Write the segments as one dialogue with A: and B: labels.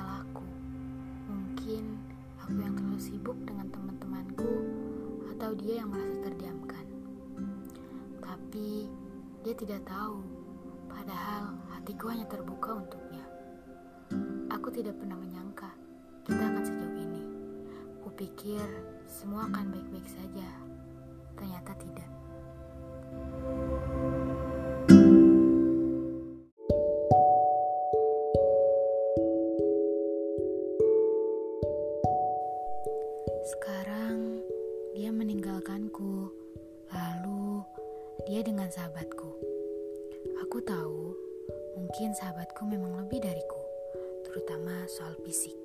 A: salahku. Mungkin aku yang terlalu sibuk dengan teman-temanku atau dia yang merasa terdiamkan. Tapi dia tidak tahu, padahal hatiku hanya terbuka untuknya. Aku tidak pernah menyangka kita akan sejauh ini. Kupikir semua akan baik-baik saja. Ternyata tidak. Sekarang dia meninggalkanku, lalu dia dengan sahabatku. Aku tahu mungkin sahabatku memang lebih dariku, terutama soal fisik.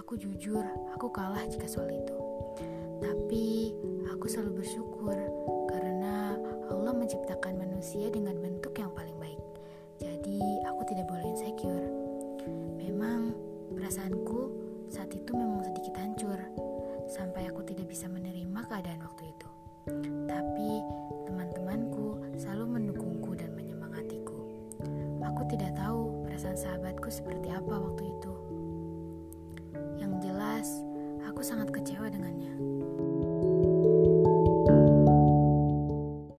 A: Aku jujur, aku kalah jika soal itu. Tapi aku selalu bersyukur karena Allah menciptakan manusia dengan bentuk yang paling baik. Jadi aku tidak boleh insecure. Memang perasaanku saat itu memang sedikit hancur sampai aku tidak bisa menerima keadaan waktu itu. Tapi teman-temanku selalu mendukungku dan menyemangatiku. Aku tidak tahu perasaan sahabatku seperti apa waktu itu. Yang jelas, aku sangat